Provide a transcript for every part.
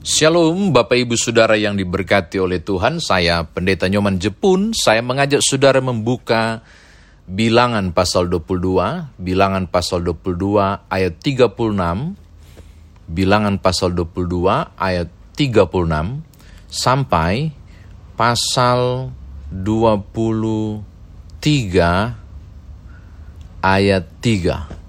Shalom Bapak Ibu Saudara yang diberkati oleh Tuhan, saya Pendeta Nyoman Jepun, saya mengajak Saudara membuka bilangan pasal 22, bilangan pasal 22 ayat 36, bilangan pasal 22 ayat 36, sampai pasal 23 ayat 3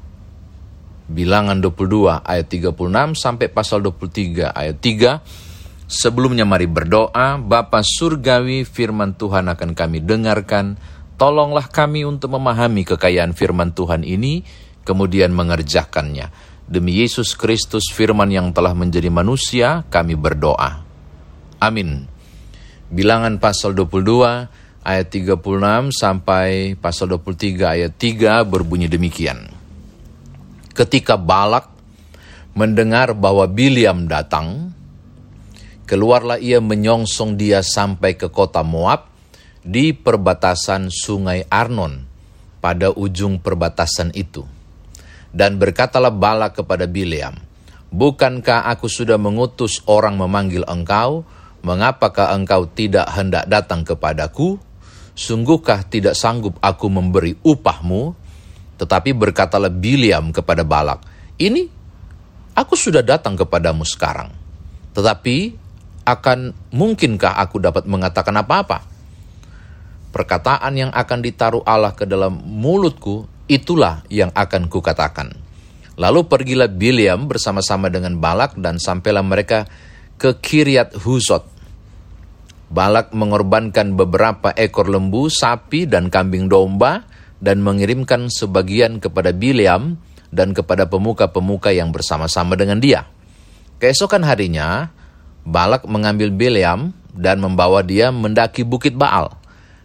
bilangan 22 ayat 36 sampai pasal 23 ayat 3. Sebelumnya mari berdoa, Bapa Surgawi firman Tuhan akan kami dengarkan. Tolonglah kami untuk memahami kekayaan firman Tuhan ini, kemudian mengerjakannya. Demi Yesus Kristus firman yang telah menjadi manusia, kami berdoa. Amin. Bilangan pasal 22 ayat 36 sampai pasal 23 ayat 3 berbunyi demikian ketika Balak mendengar bahwa Biliam datang, keluarlah ia menyongsong dia sampai ke kota Moab di perbatasan sungai Arnon pada ujung perbatasan itu. Dan berkatalah Balak kepada Biliam, Bukankah aku sudah mengutus orang memanggil engkau? Mengapakah engkau tidak hendak datang kepadaku? Sungguhkah tidak sanggup aku memberi upahmu? Tetapi berkatalah Biliam kepada Balak, ini aku sudah datang kepadamu sekarang. Tetapi akan mungkinkah aku dapat mengatakan apa-apa? Perkataan yang akan ditaruh Allah ke dalam mulutku, itulah yang akan kukatakan. Lalu pergilah Biliam bersama-sama dengan Balak dan sampailah mereka ke Kiryat Huzot. Balak mengorbankan beberapa ekor lembu, sapi, dan kambing domba, dan mengirimkan sebagian kepada Biliam dan kepada pemuka-pemuka yang bersama-sama dengan dia. Keesokan harinya, Balak mengambil Biliam dan membawa dia mendaki bukit Baal.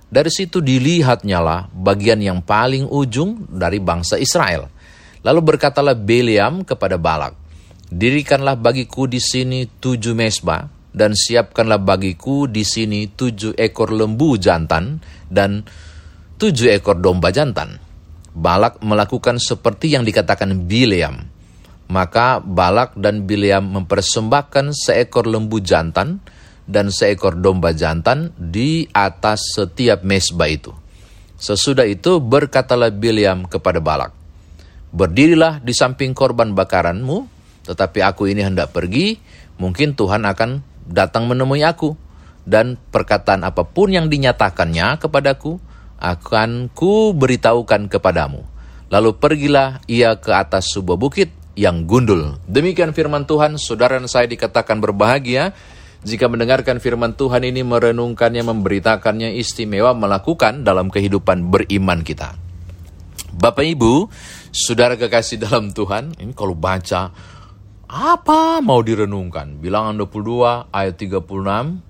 Dari situ dilihatnya lah bagian yang paling ujung dari bangsa Israel. Lalu berkatalah Biliam kepada Balak, Dirikanlah bagiku di sini tujuh mesbah, dan siapkanlah bagiku di sini tujuh ekor lembu jantan, dan tujuh ekor domba jantan. Balak melakukan seperti yang dikatakan Bileam. Maka Balak dan Bileam mempersembahkan seekor lembu jantan dan seekor domba jantan di atas setiap mesbah itu. Sesudah itu berkatalah Bileam kepada Balak, Berdirilah di samping korban bakaranmu, tetapi aku ini hendak pergi, mungkin Tuhan akan datang menemui aku. Dan perkataan apa pun yang dinyatakannya kepadaku, akan ku beritahukan kepadamu. Lalu pergilah ia ke atas sebuah bukit yang gundul. Demikian firman Tuhan, saudara dan saya dikatakan berbahagia jika mendengarkan firman Tuhan ini merenungkannya, memberitakannya istimewa melakukan dalam kehidupan beriman kita. Bapak Ibu, saudara kekasih dalam Tuhan, ini kalau baca apa mau direnungkan? Bilangan 22 ayat 36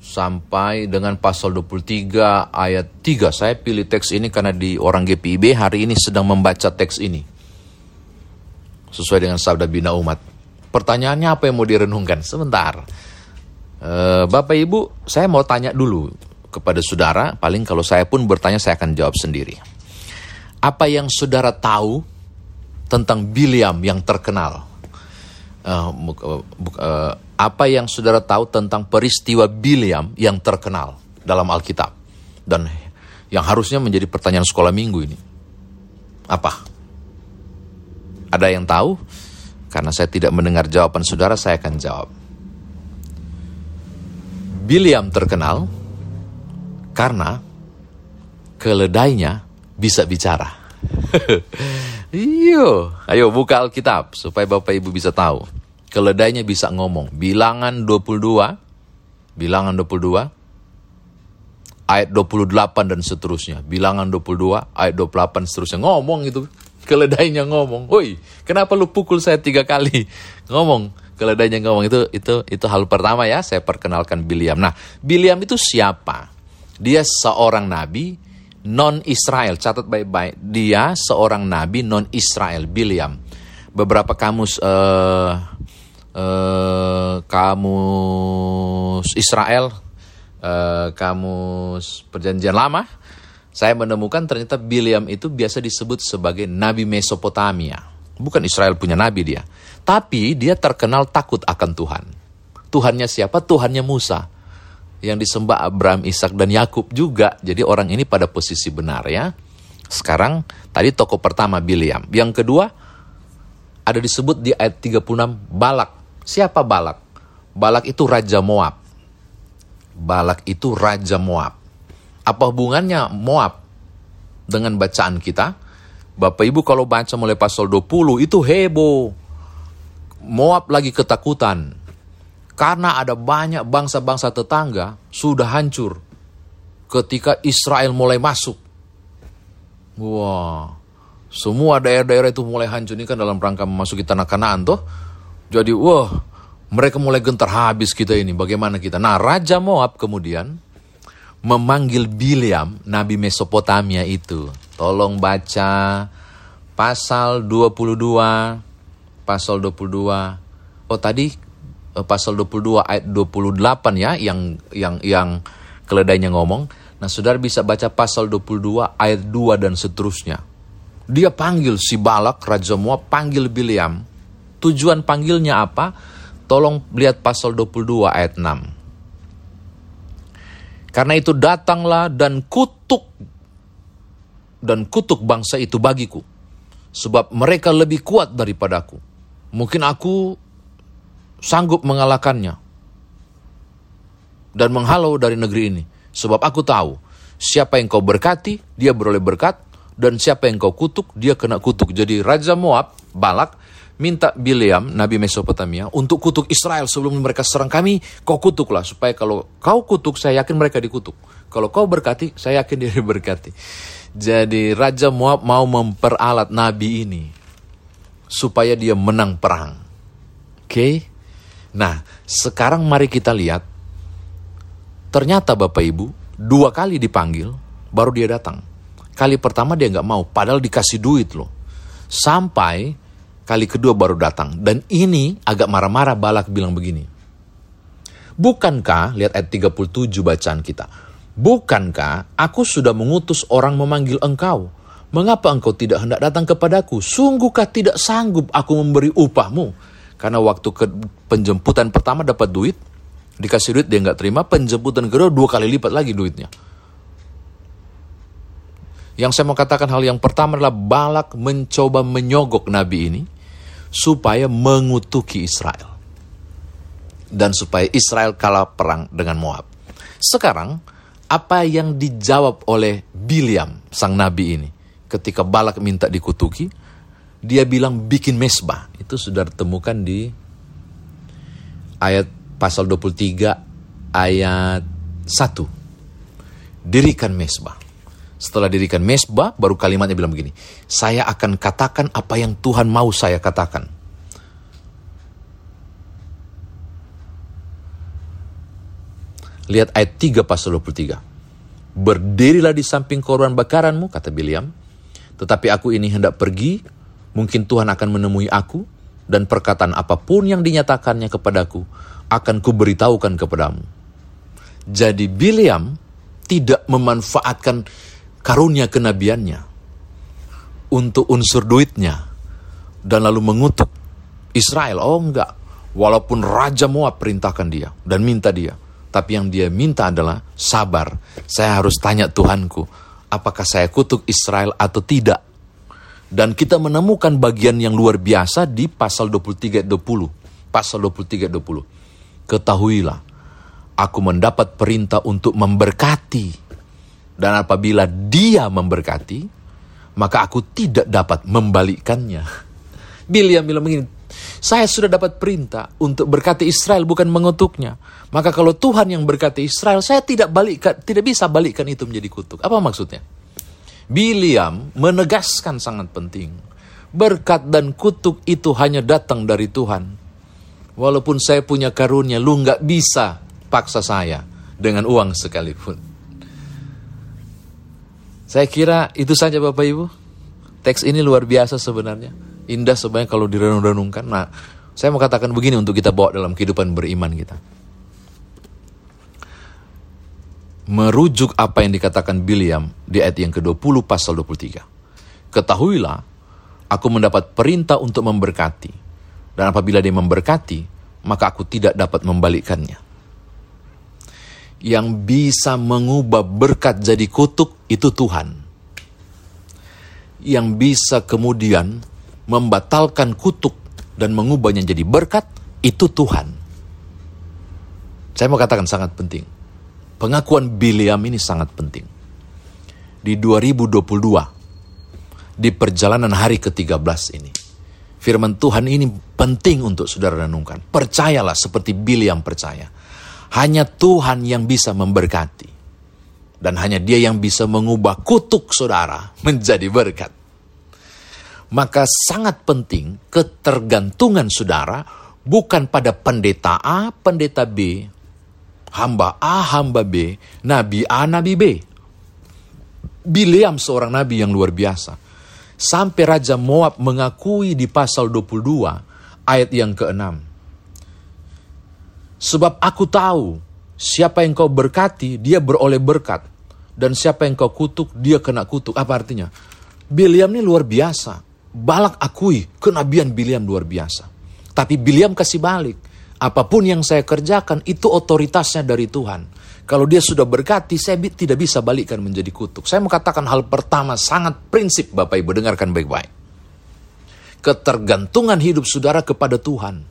sampai dengan pasal 23 ayat 3. Saya pilih teks ini karena di orang GPIB hari ini sedang membaca teks ini. Sesuai dengan sabda bina umat. Pertanyaannya apa yang mau direnungkan? Sebentar. E, Bapak Ibu, saya mau tanya dulu kepada saudara, paling kalau saya pun bertanya saya akan jawab sendiri. Apa yang saudara tahu tentang Biliam yang terkenal? Uh, uh, apa yang saudara tahu tentang peristiwa Biliam yang terkenal dalam Alkitab? Dan yang harusnya menjadi pertanyaan sekolah minggu ini. Apa? Ada yang tahu? Karena saya tidak mendengar jawaban saudara, saya akan jawab. Biliam terkenal karena keledainya bisa bicara. Iyo, ayo buka Alkitab supaya Bapak Ibu bisa tahu keledainya bisa ngomong. Bilangan 22, bilangan 22, ayat 28 dan seterusnya. Bilangan 22, ayat 28 seterusnya. Ngomong itu, keledainya ngomong. Woi, kenapa lu pukul saya tiga kali? Ngomong, keledainya ngomong itu itu itu hal pertama ya. Saya perkenalkan Biliam. Nah, Biliam itu siapa? Dia seorang nabi non Israel. Catat baik-baik. Dia seorang nabi non Israel. Biliam. Beberapa kamus uh, uh, kamus Israel, uh, kamus Perjanjian Lama, saya menemukan ternyata Biliam itu biasa disebut sebagai Nabi Mesopotamia. Bukan Israel punya nabi dia. Tapi dia terkenal takut akan Tuhan. Tuhannya siapa? Tuhannya Musa. Yang disembah Abraham, Ishak dan Yakub juga. Jadi orang ini pada posisi benar ya. Sekarang tadi tokoh pertama Biliam. Yang kedua ada disebut di ayat 36 Balak. Siapa Balak? Balak itu Raja Moab. Balak itu Raja Moab. Apa hubungannya Moab dengan bacaan kita? Bapak Ibu kalau baca mulai pasal 20 itu heboh. Moab lagi ketakutan. Karena ada banyak bangsa-bangsa tetangga sudah hancur ketika Israel mulai masuk. Wah, semua daerah-daerah itu mulai hancur ini kan dalam rangka memasuki tanah kanaan tuh. Jadi wah mereka mulai gentar habis kita ini bagaimana kita. Nah Raja Moab kemudian memanggil Biliam Nabi Mesopotamia itu. Tolong baca pasal 22 pasal 22 oh tadi pasal 22 ayat 28 ya yang yang yang keledainya ngomong. Nah, saudara bisa baca pasal 22 ayat 2 dan seterusnya. Dia panggil si Balak, Raja Moab, panggil Biliam. Tujuan panggilnya apa? Tolong lihat pasal 22 ayat 6. Karena itu datanglah dan kutuk dan kutuk bangsa itu bagiku. Sebab mereka lebih kuat daripadaku. Mungkin aku sanggup mengalahkannya. Dan menghalau dari negeri ini. Sebab aku tahu, siapa yang kau berkati, dia beroleh berkat dan siapa yang kau kutuk, dia kena kutuk. Jadi Raja Moab, Balak, minta Bileam, Nabi Mesopotamia, untuk kutuk Israel sebelum mereka serang kami, kau kutuklah. Supaya kalau kau kutuk, saya yakin mereka dikutuk. Kalau kau berkati, saya yakin dia berkati. Jadi Raja Moab mau memperalat Nabi ini, supaya dia menang perang. Oke? Okay? Nah, sekarang mari kita lihat, ternyata Bapak Ibu, dua kali dipanggil, baru dia datang. Kali pertama dia nggak mau, padahal dikasih duit loh. Sampai kali kedua baru datang. Dan ini agak marah-marah Balak bilang begini. Bukankah, lihat ayat 37 bacaan kita. Bukankah aku sudah mengutus orang memanggil engkau? Mengapa engkau tidak hendak datang kepadaku? Sungguhkah tidak sanggup aku memberi upahmu? Karena waktu ke penjemputan pertama dapat duit, dikasih duit dia nggak terima, penjemputan kedua dua kali lipat lagi duitnya. Yang saya mau katakan hal yang pertama adalah Balak mencoba menyogok Nabi ini supaya mengutuki Israel. Dan supaya Israel kalah perang dengan Moab. Sekarang, apa yang dijawab oleh Biliam, sang Nabi ini, ketika Balak minta dikutuki, dia bilang bikin mesbah. Itu sudah ditemukan di ayat pasal 23 ayat 1. Dirikan mesbah. Setelah dirikan mesbah, baru kalimatnya bilang begini. Saya akan katakan apa yang Tuhan mau saya katakan. Lihat ayat 3 pasal 23. Berdirilah di samping korban bakaranmu, kata Biliam. Tetapi aku ini hendak pergi, mungkin Tuhan akan menemui aku, dan perkataan apa pun yang dinyatakannya kepadaku, akan kuberitahukan kepadamu. Jadi Biliam tidak memanfaatkan karunia kenabiannya untuk unsur duitnya dan lalu mengutuk Israel. Oh enggak, walaupun Raja Moab perintahkan dia dan minta dia. Tapi yang dia minta adalah sabar. Saya harus tanya Tuhanku, apakah saya kutuk Israel atau tidak. Dan kita menemukan bagian yang luar biasa di pasal 23-20. Pasal 23-20. Ketahuilah, aku mendapat perintah untuk memberkati dan apabila dia memberkati, maka aku tidak dapat membalikkannya. Biliam bilang begini, saya sudah dapat perintah untuk berkati Israel bukan mengutuknya. Maka kalau Tuhan yang berkati Israel, saya tidak balikkan, tidak bisa balikkan itu menjadi kutuk. Apa maksudnya? Biliam menegaskan sangat penting. Berkat dan kutuk itu hanya datang dari Tuhan. Walaupun saya punya karunia, lu nggak bisa paksa saya dengan uang sekalipun. Saya kira itu saja Bapak Ibu. Teks ini luar biasa sebenarnya. Indah sebenarnya kalau direnung-renungkan. Nah, saya mau katakan begini untuk kita bawa dalam kehidupan beriman kita. Merujuk apa yang dikatakan Biliam di ayat yang ke-20 pasal 23. Ketahuilah, Aku mendapat perintah untuk memberkati. Dan apabila dia memberkati, maka aku tidak dapat membalikkannya. Yang bisa mengubah berkat jadi kutuk itu Tuhan. Yang bisa kemudian membatalkan kutuk dan mengubahnya jadi berkat itu Tuhan. Saya mau katakan sangat penting. Pengakuan Biliam ini sangat penting. Di 2022, di perjalanan hari ke-13 ini, firman Tuhan ini penting untuk saudara renungkan. Percayalah seperti Biliam percaya. Hanya Tuhan yang bisa memberkati. Dan hanya dia yang bisa mengubah kutuk saudara menjadi berkat maka sangat penting ketergantungan saudara bukan pada pendeta A, pendeta B, hamba A, hamba B, nabi A, nabi B. Bileam seorang nabi yang luar biasa. Sampai Raja Moab mengakui di pasal 22 ayat yang ke-6. Sebab aku tahu siapa yang kau berkati, dia beroleh berkat. Dan siapa yang kau kutuk, dia kena kutuk. Apa artinya? Biliam ini luar biasa. Balak akui kenabian Biliam luar biasa. Tapi Biliam kasih balik. Apa pun yang saya kerjakan itu otoritasnya dari Tuhan. Kalau dia sudah berkati, saya tidak bisa balikkan menjadi kutuk. Saya mau katakan hal pertama sangat prinsip Bapak Ibu, dengarkan baik-baik. Ketergantungan hidup saudara kepada Tuhan.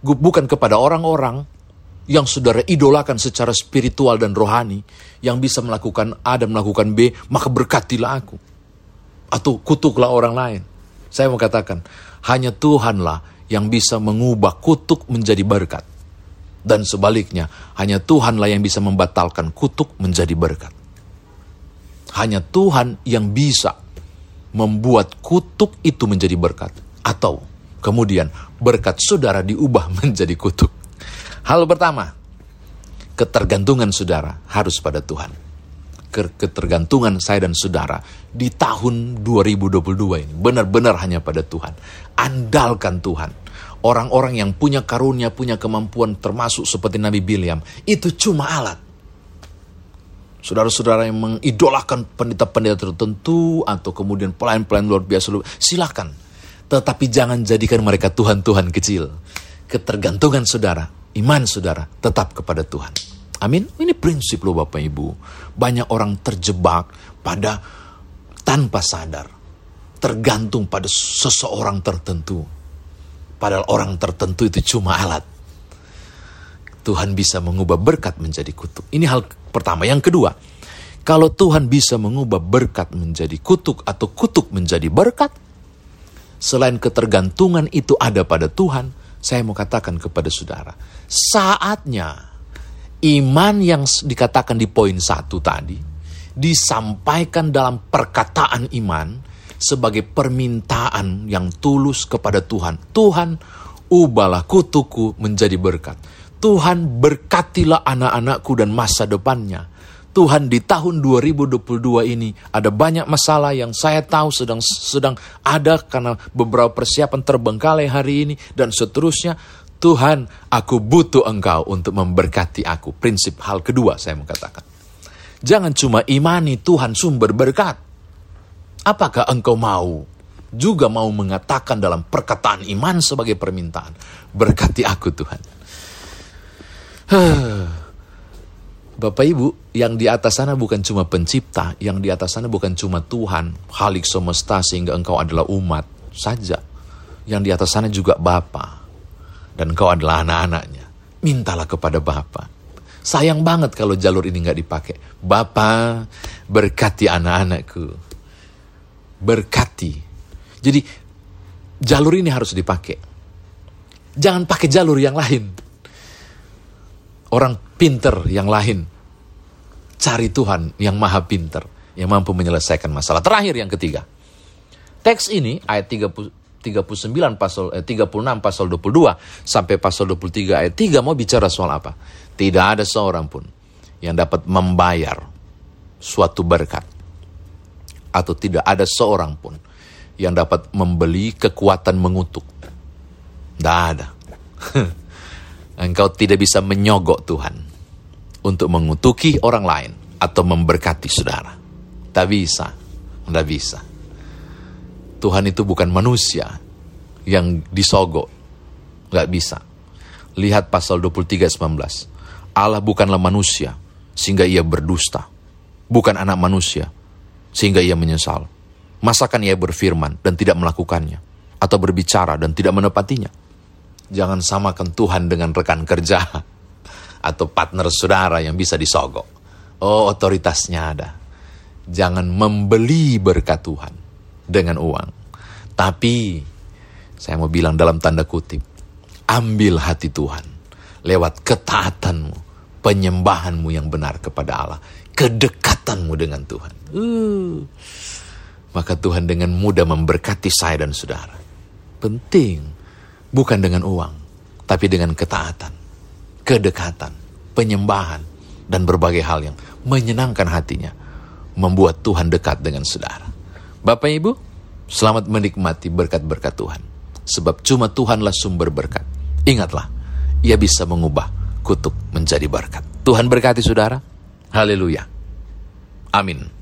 Bukan kepada orang-orang yang saudara idolakan secara spiritual dan rohani. Yang bisa melakukan A dan melakukan B, maka berkatilah aku. Atau kutuklah orang lain. Saya mau katakan, hanya Tuhanlah yang bisa mengubah kutuk menjadi berkat. Dan sebaliknya, hanya Tuhanlah yang bisa membatalkan kutuk menjadi berkat. Hanya Tuhan yang bisa membuat kutuk itu menjadi berkat. Atau kemudian berkat saudara diubah menjadi kutuk. Hal pertama, ketergantungan saudara harus pada Tuhan ketergantungan saya dan saudara di tahun 2022 ini benar-benar hanya pada Tuhan. Andalkan Tuhan. Orang-orang yang punya karunia, punya kemampuan termasuk seperti Nabi Biliam, itu cuma alat. Saudara-saudara yang mengidolakan pendeta-pendeta tertentu atau kemudian pelayan-pelayan luar biasa, silakan. Tetapi jangan jadikan mereka Tuhan-Tuhan kecil. Ketergantungan saudara, iman saudara tetap kepada Tuhan. Amin. Ini prinsip loh Bapak Ibu. Banyak orang terjebak pada tanpa sadar. Tergantung pada seseorang tertentu. Padahal orang tertentu itu cuma alat. Tuhan bisa mengubah berkat menjadi kutuk. Ini hal pertama. Yang kedua, kalau Tuhan bisa mengubah berkat menjadi kutuk atau kutuk menjadi berkat, selain ketergantungan itu ada pada Tuhan, saya mau katakan kepada saudara, saatnya iman yang dikatakan di poin satu tadi disampaikan dalam perkataan iman sebagai permintaan yang tulus kepada Tuhan. Tuhan, ubahlah kutuku menjadi berkat. Tuhan berkatilah anak-anakku dan masa depannya. Tuhan di tahun 2022 ini ada banyak masalah yang saya tahu sedang sedang ada karena beberapa persiapan terbengkalai hari ini dan seterusnya. Tuhan, aku butuh engkau untuk memberkati aku. Prinsip hal kedua saya mengatakan. Jangan cuma imani Tuhan sumber berkat. Apakah engkau mau juga mau mengatakan dalam perkataan iman sebagai permintaan. Berkati aku Tuhan. Bapak Ibu, yang di atas sana bukan cuma pencipta, yang di atas sana bukan cuma Tuhan, halik semesta sehingga engkau adalah umat saja. Yang di atas sana juga Bapa dan kau adalah anak-anaknya. Mintalah kepada Bapa. Sayang banget kalau jalur ini nggak dipakai. Bapa berkati anak-anakku. Berkati. Jadi jalur ini harus dipakai. Jangan pakai jalur yang lain. Orang pinter yang lain. Cari Tuhan yang maha pinter. Yang mampu menyelesaikan masalah. Terakhir yang ketiga. Teks ini ayat 30, 39 pasal eh, 36 pasal 22 sampai pasal 23 ayat 3 mau bicara soal apa? Tidak ada seorang pun yang dapat membayar suatu berkat atau tidak ada seorang pun yang dapat membeli kekuatan mengutuk. Tidak ada. Engkau tidak bisa menyogok Tuhan untuk mengutuki orang lain atau memberkati saudara. Tak bisa. Tidak bisa. Tuhan itu bukan manusia yang disogok. Gak bisa. Lihat pasal 23 19. Allah bukanlah manusia sehingga ia berdusta. Bukan anak manusia sehingga ia menyesal. Masakan ia berfirman dan tidak melakukannya atau berbicara dan tidak menepatinya. Jangan samakan Tuhan dengan rekan kerja atau partner saudara yang bisa disogok. Oh, otoritasnya ada. Jangan membeli berkat Tuhan dengan uang. Tapi saya mau bilang dalam tanda kutip, ambil hati Tuhan lewat ketaatanmu, penyembahanmu yang benar kepada Allah, kedekatanmu dengan Tuhan. Uh, maka Tuhan dengan mudah memberkati saya dan saudara. Penting, bukan dengan uang, tapi dengan ketaatan, kedekatan, penyembahan, dan berbagai hal yang menyenangkan hatinya, membuat Tuhan dekat dengan saudara. Bapak Ibu, selamat menikmati berkat-berkat Tuhan. Sebab cuma Tuhanlah sumber berkat. Ingatlah, ia bisa mengubah kutuk menjadi berkat. Tuhan berkati saudara. Haleluya. Amin.